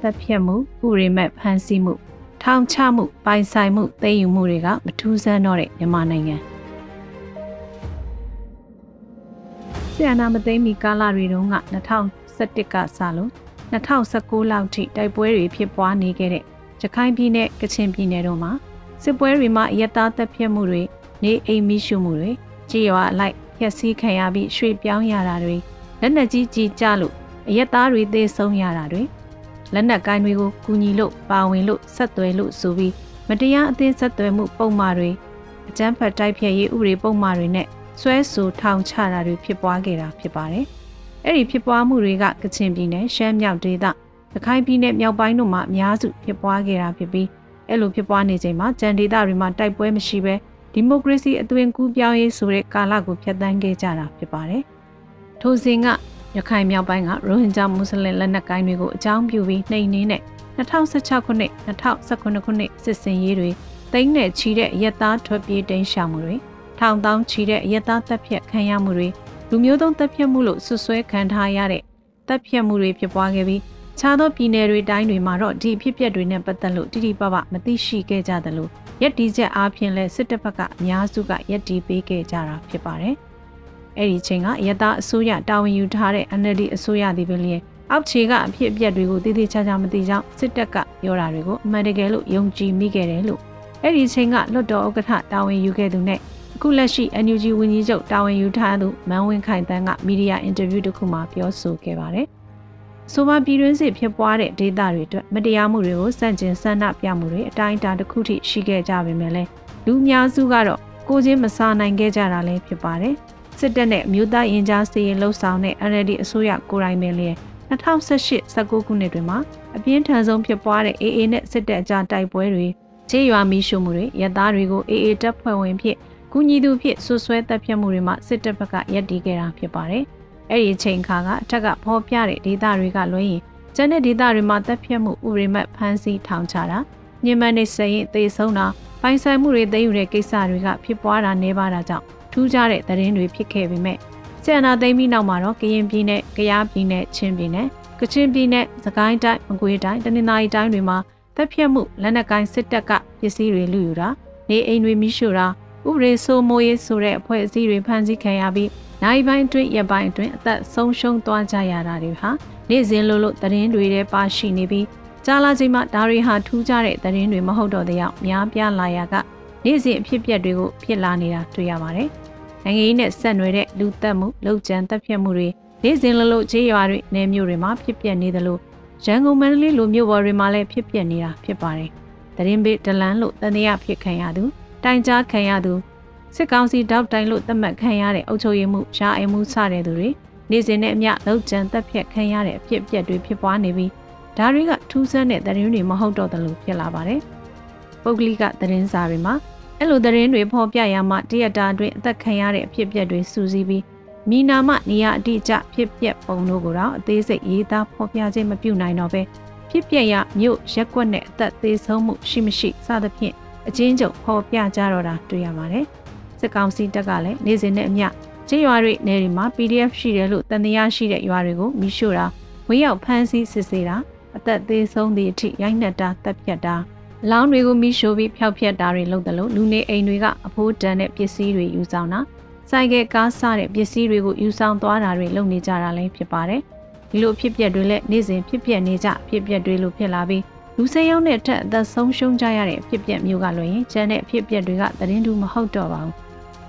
H: တပ်ဖြတ်မှုဥပဒေမဲ့ဖမ်းဆီးမှုထောင်ချမှုပိုင်ဆိုင်မှုသိမ်းယူမှုတွေကမထူးဆန်းတော့တဲ့မြန်မာနိုင်ငံဆရာနာမသိမ်းမီကာလတွေတုန်းက 2021ကစလို့2019လောက်ထိတိုက်ပွဲတွေဖြစ်ပွားနေခဲ့တဲ့ရခိုင်ပြည်နယ်ကချင်ပြည်နယ်တို့မှာစစ်ပွဲတွေမှာအယက်သားတပ်ဖြတ်မှုတွေနေအိမ်မိရှုမှုတွေကြေးရွာအလိုက်ဖျက်ဆီးခံရပြီးရွှေ့ပြောင်းရတာတွေလက်နက်ကြီးကြီးကြလို့အယက်သားတွေသေဆုံးရတာတွေလက်နက်ကိုင်းတွေကိုကူညီလို့ပါဝင်လို့ဆက်သွယ်လို့ဆိုပြီးမတရားအသင်းဆက်သွယ်မှုပုံမှားတွေအကြမ်းဖက်တိုက်ဖျက်ရေးဥပဒေပုံမှားတွေနဲ့ဆွဲဆိုထောင်ချတာတွေဖြစ်ပွားခဲ့တာဖြစ်ပါတယ်။ အဲ့ဒီဖြစ်ပွားမှုတွေကကချင်ပြည်နယ်ရှမ်းမြောက်ဒေသရခိုင်ပြည်နယ်မြောက်ပိုင်းတို့မှာအများစုဖြစ်ပွားခဲ့တာဖြစ်ပြီးအဲ့လိုဖြစ်ပွားနေချိန်မှာကြံဒေသတွေမှာတိုက်ပွဲမရှိဘဲဒီမိုကရေစီအသွင်ကူးပြောင်းရေးဆိုတဲ့ကာလကိုဖျက်ဆီးခဲ့ကြတာဖြစ်ပါတယ်။ထိုစဉ်ကရခိုင်မြောက်ပိုင်းကရိုဟင်ဂျာမွတ်စလင်လက်နက်ကိုင်းတွေကိုအကြောင်းပြုပြီးနှိမ်နင်းတဲ့2016ခုနှစ်2019ခုနှစ်စစ်စင်ရေးတွေတိမ့်နဲ့ချီတဲ့ရက်သားထွက်ပြေးတိမ်းရှောင်မှုတွေထောင်တောင်းချီတဲ့ရက်သားတပ်ဖြတ်ခံရမှုတွေ လူမျိုးတုံးတပ်ဖြတ်မှုလို့ဆွဆွဲခံထားရတဲ့တပ်ဖြတ်မှုတွေဖြစ်ပွားခဲ့ပြီးခြားသောပြည်နယ်တွေတိုင်းတွေမှာတော့ဒီဖြစ်ပျက်တွေနဲ့ပတ်သက်လို့တိတိပပမသိရှိခဲ့ကြသလိုရက်တီချက်အားဖြင့်လဲစစ်တပ်ဘက်ကအများစုကရက်တီပေးခဲ့ကြတာဖြစ်ပါတယ်။အဲ့ဒီချိန်ကရတအစိုးရတာဝန်ယူထားတဲ့ NLD အစိုးရသည်ပင်လျက်အောက်ခြေကအဖြစ်အပျက်တွေကိုတည်တည်ချာချာမသိကြောင်းစစ်တပ်ကပြောတာတွေကိုအမှန်တကယ်လို့ယုံကြည်မိခဲ့တယ်လို့အဲ့ဒီချိန်ကလွတ်တော်ဥက္ကဋ္ဌတာဝန်ယူခဲ့သူနဲ့ အခုလက်ရှိ NUG ဝန်ကြီးချုပ်တာဝန်ယူထားသူမန်းဝင်းခိုင်တန်းကမီဒီယာအင်တာဗျူးတစ်ခုမှာပြောဆိုခဲ့ပါတယ်။ဆိုပါပြည်တွင်းစစ်ဖြစ်ပွားတဲ့ဒေသတွေအတွက်မတရားမှုတွေကိုစန့်ကျင်ဆန္ဒပြမှုတွေအတိုင်းအတာတစ်ခုထိရှိခဲ့ကြပေမဲ့လည်းလူအများစုကတော့ကိုချင်းမစားနိုင်ခဲ့ကြတာလည်းဖြစ်ပါတယ်။စစ်တပ်နဲ့မြို့သားရင်ကြားစီရင်လှုပ်ဆောင်တဲ့ NLD အစိုးရကိုယ်တိုင်ပဲလေ2018-19ခုနှစ်တွင်မှာအပြင်းထန်ဆုံးဖြစ်ပွားတဲ့ AA နဲ့စစ်တပ်အကြားတိုက်ပွဲတွေခြေရွာမီးရှို့မှုတွေရသားတွေကို AA တပ်ဖွဲ့ဝင်ဖြစ် ကူညီသူဖြစ်ဆွဆွဲတပ်ဖြတ်မှုတွေမှာစစ်တပ်ဘက်ကရပ်တည်ခဲ့တာဖြစ်ပါတယ်။အဲ့ဒီအချိန်ခါကအထက်ကဖော်ပြတဲ့ဒေသတွေကလွှဲရင်ကျန်တဲ့ဒေသတွေမှာတပ်ဖြတ်မှုဥရိမတ်ဖမ်းဆီးထောင်ချတာညင်မနေစရင်သေဆုံးတာပိုင်ဆိုင်မှုတွေသိမ်းယူတဲ့ကိစ္စတွေကဖြစ်ပွားတာနေပါတာကြောင့်ထူးခြားတဲ့သတင်းတွေဖြစ်ခဲ့ပေမဲ့ဆန္ဒသိမ်းပြီးနောက်မှာတော့ကရင်ပြည်နယ်၊ကယားပြည်နယ်၊ချင်းပြည်နယ်၊ကချင်ပြည်နယ်၊စကိုင်းတိုင်း၊မကွေးတိုင်း၊တနင်္သာရီတိုင်းတွေမှာတပ်ဖြတ်မှုလက်နက်ကိုင်းစစ်တပ်ကပစ္စည်းတွေလူယူတာနေအိမ်တွေမိရှို့တာ ဥပဒေစိုးမိုးရေးဆိုတဲ့အဖွဲ့အစည်းတွေဖမ်းဆီးခံရပြီးနိုင်ပိုင်းအတွင်းရပိုင်းအတွင်းအသက်ဆုံးရှုံးသွားကြရတာတွေဟာနေ့စဉ်လိုလိုသတင်းတွေထဲပါရှိနေပြီးကြားလာချိန်မှာဒါတွေဟာထူးခြားတဲ့သတင်းတွေမဟုတ်တော့တဲ့ရောက်များပြားလာရကနေ့စဉ်အဖြစ်အပျက်တွေကိုဖြစ်လာနေတာတွေ့ရပါတယ်။နိုင်ငံရေးနဲ့ဆက်နွယ်တဲ့လူသက်မှု၊လောက်ကျန်တပ်ဖြတ်မှုတွေနေ့စဉ်လိုလိုခြေရွာတွေနယ်မြို့တွေမှာဖြစ်ပျက်နေသလိုရန်ကုန်မန္တလေးလိုမြို့ပေါ်တွေမှာလည်းဖြစ်ပျက်နေတာဖြစ်ပါတယ်။သတင်းပေးဒလန်လို့တန်တရားဖြစ်ခံရသူ တိုင်ကြားခံရသူစစ်ကောင်စီတောက်တိုင်လို့သတ်မှတ်ခံရတဲ့အုပ်ချုပ်ရေးမှုရှားအိမ်မှုစတဲ့သူတွေနေ့စဉ်နဲ့အမျှလောက်ကျန်တက်ဖြတ်ခံရတဲ့အဖြစ်အပျက်တွေဖြစ်ပွားနေပြီးဒါတွေကထူးဆန်းတဲ့သတင်းတွေမဟုတ်တော့တယ်လို့ဖြစ်လာပါတယ်။ပုဂ္ဂလိကသတင်းစာတွေမှာအဲ့လိုသတင်းတွေဖော်ပြရမှတရတာအတွင်းအသက်ခံရတဲ့အဖြစ်အပျက်တွေစူးစီးပြီးမိနာမနေရအတိအကျဖြစ်ပျက်ပုံတို့ကိုတော့အသေးစိတ်ရေးသားဖော်ပြခြင်းမပြုနိုင်တော့ပဲဖြစ်ပျက်ရမြို့ရက်ကွက်နဲ့အသက်သေးဆုံးမှုရှိမရှိစသဖြင့် အချင်းချုပ်ဖော်ပြကြတော့တာတွေ့ရပါတယ်။စစ်ကောင်စီတပ်ကလည်းနေစဉ်နဲ့အမျှကျေးရွာတွေနေတွေမှာ PDF ရှိတယ်လို့တန်တရားရှိတဲ့ရွာတွေကိုမိရှို့တာဝင်းရောက်ဖမ်းဆီးစစ်ဆေးတာအသက်သေးဆုံးသည့်အထိရိုက်နှက်တာတပ်ဖြတ်တာလောင်းတွေကိုမိရှို့ပြီးဖျောက်ဖျက်တာတွေလုပ်တယ်လို့လူနေအိမ်တွေကအဖိုးတန်တဲ့ပစ္စည်းတွေယူဆောင်တာဆိုင်ကယ်ကားစားတဲ့ပစ္စည်းတွေကိုယူဆောင်သွားတာတွေလုပ်နေကြတာလည်းဖြစ်ပါတယ်ဒီလိုဖြစ်ပျက်တွေလည်းနေ့စဉ်ဖြစ်ပျက်နေကြဖြစ်ပျက်တွေလို့ဖြစ်လာပြီး လူစိမ်းရောက်တဲ့အထက်အသက်ဆုံးရှုံးကြရတဲ့ဖြစ်ပျက်မျိုးကလွှင့်ရင်ကျန်တဲ့ဖြစ်ပျက်တွေကသတင်းတူမဟုတ်တော့ပါဘူး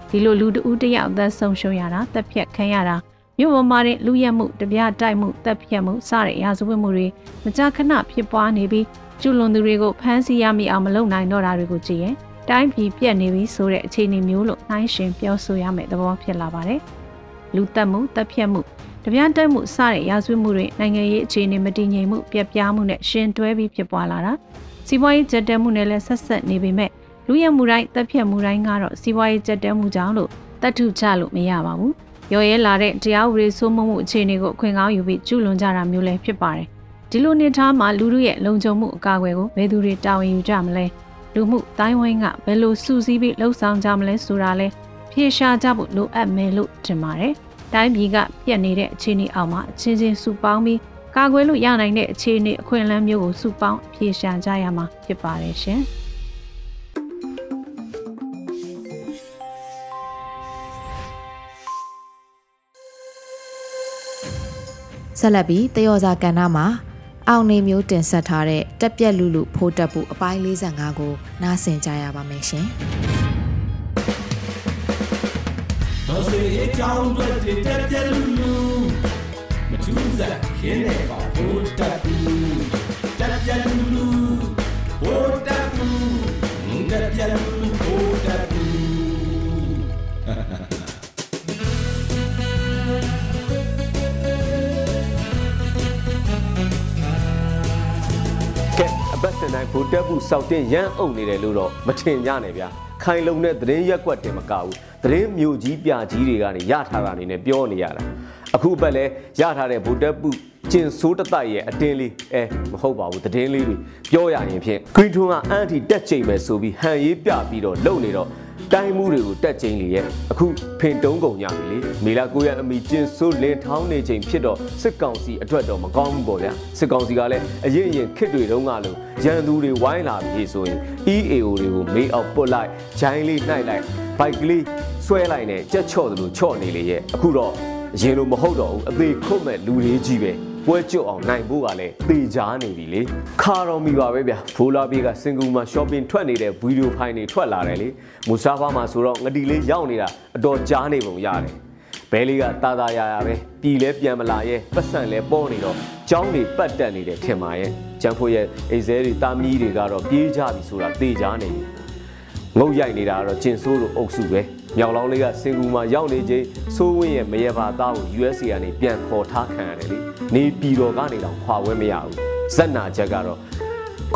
H: ဒီလိုလူတဦးတယောက်အသက်ဆုံးရှုံးရတာတက်ဖြတ်ခံရတာမြို့ပေါ်မှာတဲ့လူရက်မှုတပြားတိုက်မှုတက်ဖြတ်မှုစတဲ့ရာဇဝတ်မှုတွေမကြာခဏဖြစ်ပွားနေပြီးကျူလွန်သူတွေကိုဖမ်းဆီးရမိအောင်မလုပ်နိုင်တော့တာတွေကိုကြည့်ရင်တိုင်းပြည်ပြက်နေပြီဆိုတဲ့အခြေအနေမျိုးလို့နှိုင်းရှင်ပြောဆိုရမယ့်သဘောဖြစ်လာပါတယ်။လူတက်မှုတက်ဖြတ်မှု တပြားတက်မှုစတဲ့ရာဇဝတ်မှုတွေနိုင်ငံရေးအခြေအနေမတည်ငြိမ်မှုပြက်ပြားမှုနဲ့ရှင်တွဲပြီးဖြစ်ပွားလာတာစီးပွားရေးကြက်တဲမှုနဲ့လည်းဆက်ဆက်နေပေမဲ့လူရမှုတိုင်းတက်ဖြတ်မှုတိုင်းကတော့စီးပွားရေးကြက်တဲမှုကြောင့်လို့တတ်ထုချလို့မရပါဘူး။ရော်ရဲလာတဲ့တရားဥပဒေစိုးမိုးမှုအခြေအနေကိုအခွင့်ကောင်းယူပြီးကျူးလွန်ကြတာမျိုးလည်းဖြစ်ပါတယ်။ဒီလိုနေထားမှာလူတို့ရဲ့လုံခြုံမှုအကာအကွယ်ကိုဘယ်သူတွေတာဝန်ယူကြမလဲ။လူမှုတိုင်းဝိုင်းကဘယ်လိုစူးစီးပြီးလှုပ်ဆောင်ကြမလဲဆိုတာလဲဖြေရှားကြဖို့လိုအပ်မယ်လို့ထင်ပါတယ်။ တိုင်းပြည်ကပြက်နေတဲ့အခြေအနေအောက်မှာအချင်းချင်းစုပေါင်းပြီးကာကွယ်လို့ရနိုင်တဲ့အခြေအနေအခွင့်အလမ်းမျိုးကိုစုပေါင်းဖြေရှာကြရမှာဖြစ်ပါတယ်ရှင်။
A: ဆက်လက်ပြီးတယောစာကဏ္ဍမှာအောင်နေမျိုးတင်ဆက်ထားတဲ့တက်ပြက်လူလူဖိုးတက်ဖို့အပိုင်း45ကိုနားဆင်ကြရပါမယ်ရှင်။ သောစေအကြောင်းတွေတက်ပြက်လူလူမထူးစားခင်းနေပါဖိုးတက်ဘူးတက်ပြက်လူလူဖိုးတက်ဘူးတက်ပြက်လူလူဖိုးတက်ဘူး
I: ဘတ်စင်တိုင်းဗိုလ်တက်မှုစောက်တင်ရမ်းအုပ်နေတယ်လို့တော့မထင်ကြနဲ့ဗျာ ခိုင်လုံတဲ့သတင်းရက်ွက်တင်မကဘူးသတင်းမျိုးကြီးပြကြီးတွေကနေရထားတာနေနဲ့ပြောနေရတာအခုဘက်လဲရထားတဲ့ဗိုလ်တက်မှုကျင်ဆိုးတတိုက်ရဲ့အတင်းလေးအဲမဟုတ်ပါဘူးသတင်းလေးတွေပြောရရင်ဖြင့်ဂရီထွန်းကအန်တီတက်ချိန်ပဲဆိုပြီးဟန်ရေးပြပြီးတော့လုံနေတော့ တိုင်းမှုတွေကိုတက်ချင်းလေရဲ့အခုဖင်တုံးကုန်ကြပြီလေမေလာကိုရအမိကျင်းဆိုးလင်ထောင်းနေချိန်ဖြစ်တော့စစ်ကောင်စီအတွက်တော့မကောင်းဘူးပေါ့ဗျာစစ်ကောင်စီကလည်းအရင်ရင်ခစ်တွေတုန်းကလို့ရန်သူတွေဝိုင်းလာပြီဆိုရင် EAO တွေကိုမေးအောင်ပုတ်လိုက်ဂျိုင်းလေးနှိုက်လိုက်ဘိုက်ကလေးဆွဲလိုက်နဲ့ကြက်ချော့တယ်လို့ချော့နေလေရဲ့အခုတော့အရင်လိုမဟုတ်တော့ဘူးအသေးခုတ်မဲ့လူလေးကြီးပဲ ပွဲကျွတ်အောင်နိုင်ဖို့ကလည်းတေချာနေပြီလေခါတော်မီပါပဲဗျဖိုလာဘေးကစင်ကူမှာ shopping ထွက်နေတဲ့ဗီဒီယိုဖိုင်တွေထွက်လာတယ်လေမူဆာဖာမှာဆိုတော့ငတီလေးရောက်နေတာအတော်ကြားနေပုံရတယ်ဘဲလေးကတာတာယာယာပဲပြည်လဲပြန်မလာရဲ့ပတ်စံလဲပေါ်နေတော့ကြောင်းတွေပတ်တက်နေတယ်ထင်ပါရဲ့ကျန်ဖို့ရဲ့အိဇဲတွေတာမီးတွေကတော့ပြေးကြပြီဆိုတာတေချာနေပြီငုတ်ရိုက်နေတာကတော့ကျင်ဆိုးလိုအုပ်စုပဲ မြောင်လောင်းလေးကစင်ကူမှာရောက်နေချိန်စိုးဝင်းရဲ့မရပါသားကို USA ကနေပြန်ခေါ်ထားခံရတယ်လေနေပြည်တော်ကနေတော့ခွာဝဲမရဘူးဇက်နာချက်ကတော့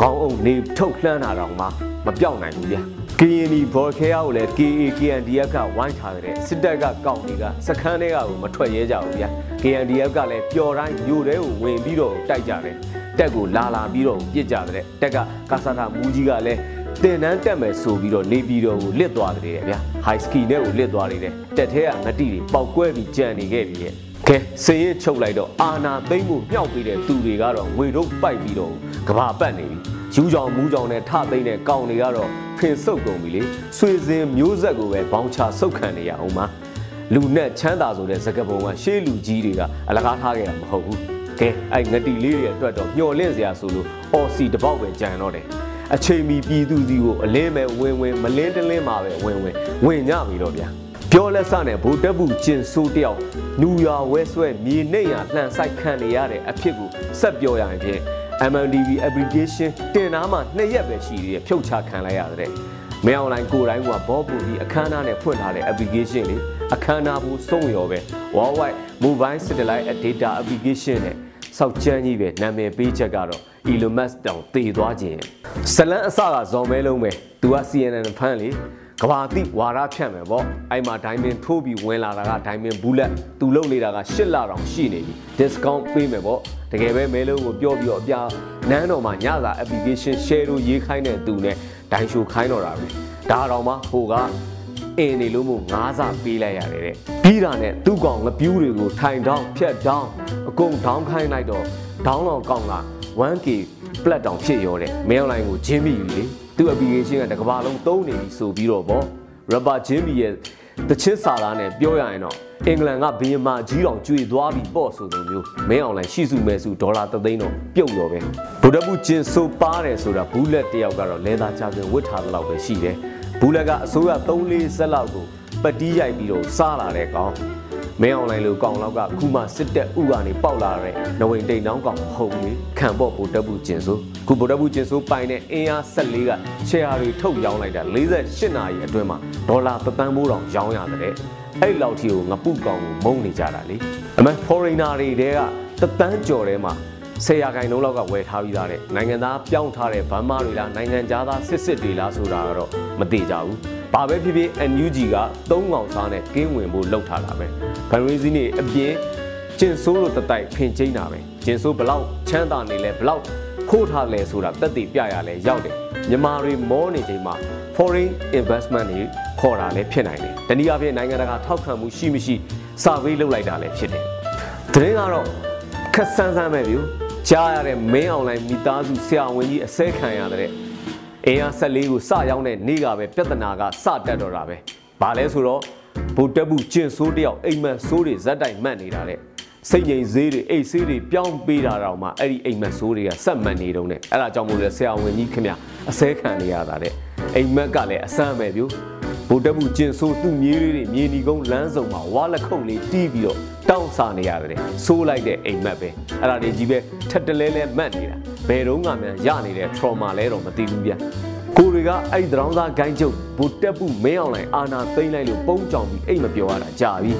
I: ခေါင်းအုပ်နေထုတ်လှမ်းတာတော့မှမပြောက်နိုင်ဘူးဗျာ KNI ဘော်ခဲရကိုလည်း KA KNDF ကဝိုင်းထားတဲ့စစ်တပ်ကကောက်တွေကစခန်းတွေကကိုမထွက်ရဲကြဘူးဗျာ KNDF ကလည်းပျော်တိုင်းမြို့ထဲကိုဝင်ပြီးတော့တိုက်ကြတယ်တက်ကိုလာလာပြီးတော့ပြစ်ကြတဲ့တက်ကကာဆာတာမူကြီးကလည်း တင်တန်းတက်မယ်ဆိုပြီးတော့နေပြည်တော်ကိုလစ်သွားတယ်ဗျာ high ski နဲ့ကိုလစ်သွားတယ်တက်ထဲကငတိတွေပေါက်ကွဲပြီးကြံနေခဲ့ပြီရဲ့ကဲစင်ရချုပ်လိုက်တော့အာနာသိမ့်မှုမြောက်ပြီးတဲ့သူတွေကတော့ငွေတို့ပိုက်ပြီးတော့ကဘာပတ်နေပြီယူကြောင်မူးကြောင်နဲ့ထသိမ့်တဲ့ကောင်တွေကတော့ဖင်ဆုပ်ကုန်ပြီလေဆွေစဉ်မျိုးဆက်ကိုပဲဘောင်းချဆုပ်ခံနေရအောင်ပါလူနဲ့ချမ်းသာဆိုတဲ့စကပုံကရှေးလူကြီးတွေကအလကားထားခဲ့တာမဟုတ်ဘူးကဲအဲ့ငတိလေးတွေအတွက်တော့မျော်လင့်စရာဆိုလို့အော်စီတပေါက်ပဲကြံတော့တယ် အချိန်မီပြည်သူစီကိုအလင်းမဲ့ဝင်ဝင်မလင်းတလင်းမှာပဲဝင်ဝင်ဝင်ညပြီတော့ဗျာပြောလက်စနဲ့ဗိုလ်တပ်ဘူးကျင်ဆိုးတယောက်နူရွာဝဲဆွဲမြေနှိပ်ရလှန်ဆိုင်ခံနေရတဲ့အဖြစ်ကိုဆက်ပြောရရင်ဖြင့် MNDB application တင်နာမှာနှစ်ရက်ပဲရှိသေးတယ်ဖြုတ်ချခံလိုက်ရတဲ့မင်းအွန်လိုင်းကိုတိုင်းကဘောပူပြီးအခမ်းအနားနဲ့ဖွင့်ထားတဲ့ application လေးအခမ်းအနားဘူးစုံရောပဲ worldwide mobile satellite data application နဲ့ စောက်ချမ်းကြီးပဲနာမည်ပေးချက်ကတော့ Elon Musk တောင်တည်သွားခြင်းဇလန်အစကဇော်မဲလုံးပဲသူက CNN ဖန်လေကဘာတိဝါရဖြန့်မယ်ပေါ့အဲ့မှာဒိုင်မင်ထိုးပြီးဝင်လာတာကဒိုင်မင်ဘူးလက်သူလုံနေတာက၈လတောင်ရှိနေပြီ discount ပေးမယ်ပေါ့တကယ်ပဲမဲလုံးကိုပြောပြီးတော့အပြာနန်းတော်မှာညစာ application share လို့ရေးခိုင်းတဲ့သူနဲ့ဒိုင်ရှိုခိုင်းတော့တာပဲဒါတော့မှဟိုကအင်းနေလို့မို့ငါးစာပေးလိုက်ရတယ်တဲ့ပြီးတာနဲ့သူ့ကောင်ငပြူးတွေကိုထိုင်တောင်းဖြတ်တောင်းအ ကုန်ဒေါင်းခိုင်းလိုက်တော့ဒေါင်းလောင်ကောင်းလာ 1K ပလက်တောင်ဖြစ်ရောတဲ့မဲအွန်လိုင်းကိုဂျင်းမိပြီလေသူ့ application ကတကဘာလုံးသုံးနေပြီဆိုပြီးတော့ဗော rubber ဂျင်းမိရဲ့တချင်းစာသားနဲ့ပြောရရင်တော့အင်္ဂလန်ကဘီယမာကြီးတော်ကျွေသွားပြီးပေါ့ဆိုလိုမျိုးမဲအွန်လိုင်းရှိစုမဲစုဒေါ်လာ3သိန်းတော့ပြုတ်ရောပဲဗုဒ္ဓဘူးကျင်ဆိုပါတယ်ဆိုတာဘူးလက်တယောက်ကတော့လဲသားချခွင့်ဝတ်ထားတဲ့လောက်ပဲရှိတယ်ဘူးလက်ကအစိုးရ3-4ဆက်လောက်ကိုပတီးရိုက်ပြီးတော့စားလာတဲ့ကောင် မင်းအွန်လိုင်းလိုကောင်လောက်ကခုမှစစ်တက်ဥကနေပေါက်လာတဲ့နဝိန်တိန်နောင်းကောင်မဟုတ်ဘူးလေခံပေါ့ဗိုလ်တပ်ဘူးကျင်ဆိုခုဗိုလ်တပ်ဘူးကျင်ဆိုပိုင်တဲ့အင်အား14ကရှယ်ယာတွေထုတ်ရောင်းလိုက်တာ48နာရီအတွင်းမှာဒေါ်လာသန်းမိုးတောင်ရောင်းရတဲ့အဲ့လောက်ထိကိုငပုကောင်ကိုမုန်းနေကြတာလေအမေ foreigner တွေတဲကတသန်းကျော်ထဲမှာ ဆယ်ရာခိုင်နှုန်းလောက်ကဝယ်ထားပြီးသားတဲ့နိုင်ငံသားပြောင်းထားတဲ့ဗန်းမာတွေလားနိုင်ငံသားစစ်စစ်တွေလားဆိုတာကတော့မသိကြဘူး။ဘာပဲဖြစ်ဖြစ် NUG ကသုံးကောင်စားနဲ့ကင်းဝင်ဖို့လှုပ်ထားတာပဲ။ဗန်ရီစီနေအပြင်ကျင်ဆိုးလို့တတိုက်ဖင်ချင်းတာပဲ။ကျင်ဆိုးဘလောက်ချမ်းသာနေလဲဘလောက်ခိုးထားလဲဆိုတာတက်တည်ပြရလဲရောက်တယ်။မြန်မာတွေမောနေချိန်မှာ foreign investment တွေခေါ်တာလည်းဖြစ်နိုင်တယ်။တနည်းအားဖြင့်နိုင်ငံတကာထောက်ခံမှုရှိမရှိစာဝေးလုပ်လိုက်တာလည်းဖြစ်တယ်။တရင်ကတော့ခက်ဆန်းဆန်းပဲဗျ။ ကြားရတဲ့မင်းအွန်လိုင်းမိသားစုဆရာဝန်ကြီးအစဲခံရတဲ့အင်အား၁၄ကိုစရောက်တဲ့နေ့ကပဲပြဿနာကစတက်တော့တာပဲ။ဘာလဲဆိုတော့ဗိုလ်တပ်ဘူးကျင်ဆိုးတယောက်အိမ်မက်ဆိုးတွေဇက်တိုင်မှတ်နေတာတဲ့စိတ်ငြိမ်ဈေးတွေအိတ်ဆေးတွေပြောင်းပေးတာတော့မှအဲ့ဒီအိမ်မက်ဆိုးတွေကဆက်မှန်နေတော့နဲ့အဲ့ဒါကြောင့်မို့လဲဆရာဝန်ကြီးခင်ဗျအစဲခံနေရတာတဲ့အိမ်မက်ကလည်းအဆမ်းပဲဗျို့ဗိုလ်တပ်မှုကျင်ဆိုးသူ့မြေးလေးတွေမြေနီကုန်းလမ်းစုံမှာဝါလက်ခုံလေးတီးပြီးတော့တော င်းစားနေရတယ်ဆိုးလိုက်တဲ့အိမ်မက်ပဲအဲ့ဒါတွေကြီးပဲထက်တလဲလဲမတ်နေတာဘယ်တော့မှမြန်ရနေတဲ့ trauma လဲတော့မသိဘူးဗျကိုတွေကအဲ့ဒီတရောင်းသားဂိုင်းကျုပ်ဗိုလ်တပ်မှုမင်းအောင်လိုင်အာနာသိမ့်လိုက်လို့ပုံကြောင်ပြီးအိမ်မပြောရတာကြာပြီ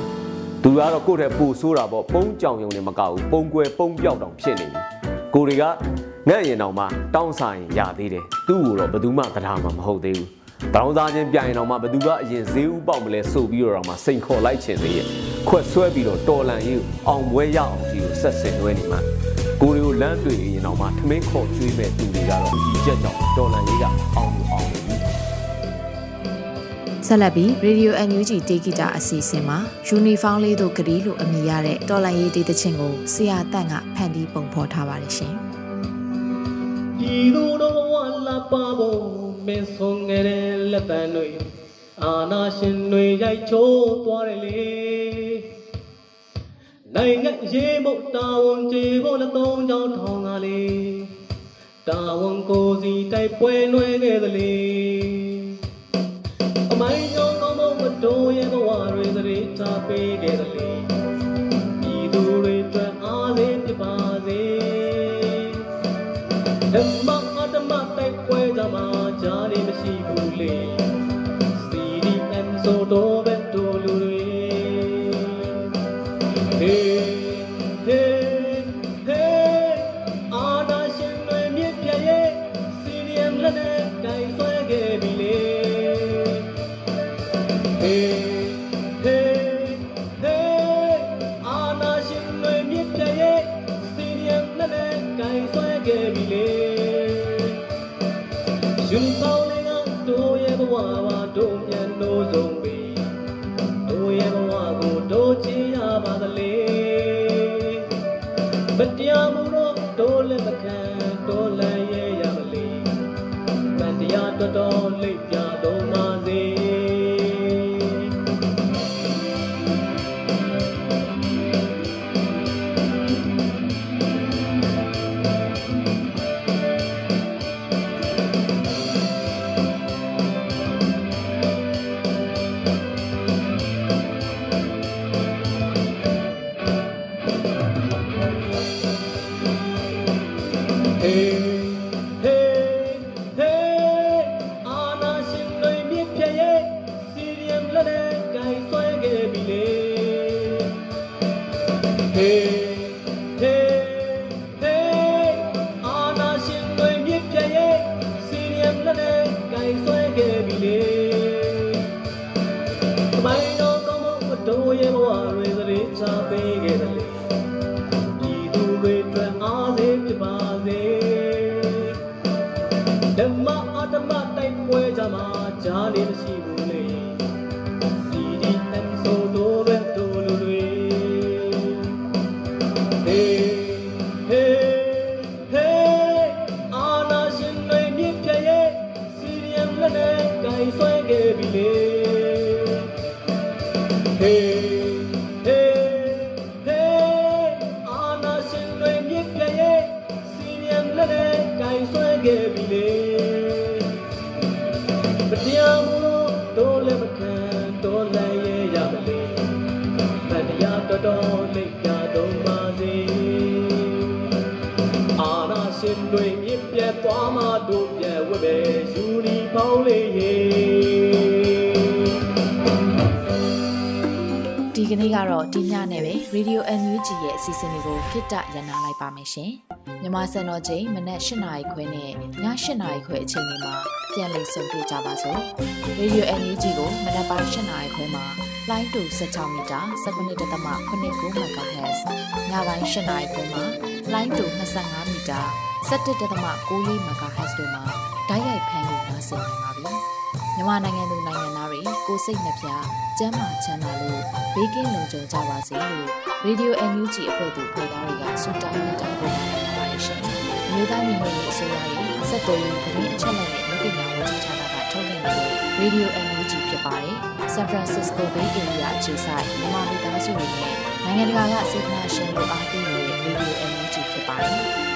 I: သူကတော့ကိုယ့်ထက်ပိုဆိုးတာပေါ့ပုံကြောင်ယုံနေမကဘူးပုံကွယ်ပုံပြောက်တောင်ဖြစ်နေပြီကိုတွေကငန့်ရင်တောင်မှတောင်းဆိုင်ရသေးတယ်သူ့ကိုတော့ဘယ်သူမှတရားမှမဟုတ်သေးဘူးတောင်းစားခြင်းပြိုင်တော့မှဘယ်သူကအရင်ဈေးဥပေါက်မလဲဆိုပြီးတော့မှစိန်ခေါ်လိုက်ခြင်းသေးရဲ့ ခွက်ဆွဲပြီးတော့တော်လန်ရေးအောင်ပွဲရအောင်ဒီကိုဆက်ဆင်လွဲနေမှကိုတွေကိုလမ်းတွေ့ရင်တော့မှထမင်းခေါ်ကျွေးမဲ့သူတွေကတော့ဒီချက်ကြောင့်တော်လန်ရေးကအောင်လို့အောင်နေပြီ
A: ဆက်လက်ပြီး Radio NUG တေဂီတာအစီအစဉ်မှာယူနီဖောင်းလေးတို့ဂရီလို့အမည်ရတဲ့တော်လန်ရေးဒေသချင်းကိုဆရာတန့်ကဖန်တီးပုံဖော်ထားပါတယ်ရှင်။
J: ဒီလိုတော့ဝလာပါဖို့မင်းဆုံးငယ်တဲ့လက်တံတွေ အာနာရှင်တွေရိုက်ချိုးသွားတယ်လေနိုင်ငံရေးမုတ်တာဝန်ကြေဖို့လည်းသုံးချောင်းထောင်ကလေးတာဝန်ကိုစီတိုက်ပွဲနှွဲခဲ့သလေအမိုင်းကြောင့်ကောင်းမတော်ရဲ့ဘဝတွေသတိထားပေးခဲ့သလေ မတရားတော်တော် စ်ပါစေဓမ္မအတ္တမတိုက်ပွဲကြမှာကြားနေမရှိဘူးလေ သွားမှတို့ပြတ်ဝဲပဲယူနီဖောင်းလေးရေ
A: ဒီကနေ့ကတော့ဒီညနဲ့ပဲ Radio NUG ရဲ့အစီအစဉ်လေးကိုခਿੱတရနာလိုက်ပါမယ်ရှင်။မြမစံတော်ချိန်မနက်၈နာရီခွဲနဲ့ည၈နာရီခွဲအချိန်တွေမှာပြန်လည်ဆုံတွေ့ကြပါစို့။ Radio NUG ကိုမနက်ပိုင်း၈နာရီခွဲမှာလိုင်းတူ16မီတာ19.8 MHz ညပိုင်း၈နာရီခွဲမှာလိုင်းတူ25မီတာ 17.6 MHz တို့မှာဓာတ်ရိုက်ဖမ်းလို့နိုင်စေနိုင်ပါပြီ။မြန်မာနိုင်ငံသူနိုင်ငံသားတွေကိုစိတ်နှပြကျန်းမာချမ်းသာလို့ဘေးကင်းလုံခြုံကြပါစေလို့ Radio NUG အဖွဲ့သူဖေသားတွေကဆုတောင်းမြတ်တာပို့တာလိုက်ပါတယ်ရှင်။မြေသားညီမတွေအစိုးရရဲ့စက်တော်ရင်သတင်းအချက်အလက်တွေလုပ်ပညာဝန်ကြီးဌာနကထုတ်လွှင့်နေတဲ့ Radio NUG ဖြစ်ပါတယ်။ San Francisco Bay Area အခြေစိုက်မြန်မာမိသားစုတွေနဲ့နိုင်ငံတကာကစေတနာရှင်တို့အားပေးနေတဲ့ Radio NUG ဖြစ်ပါတယ်။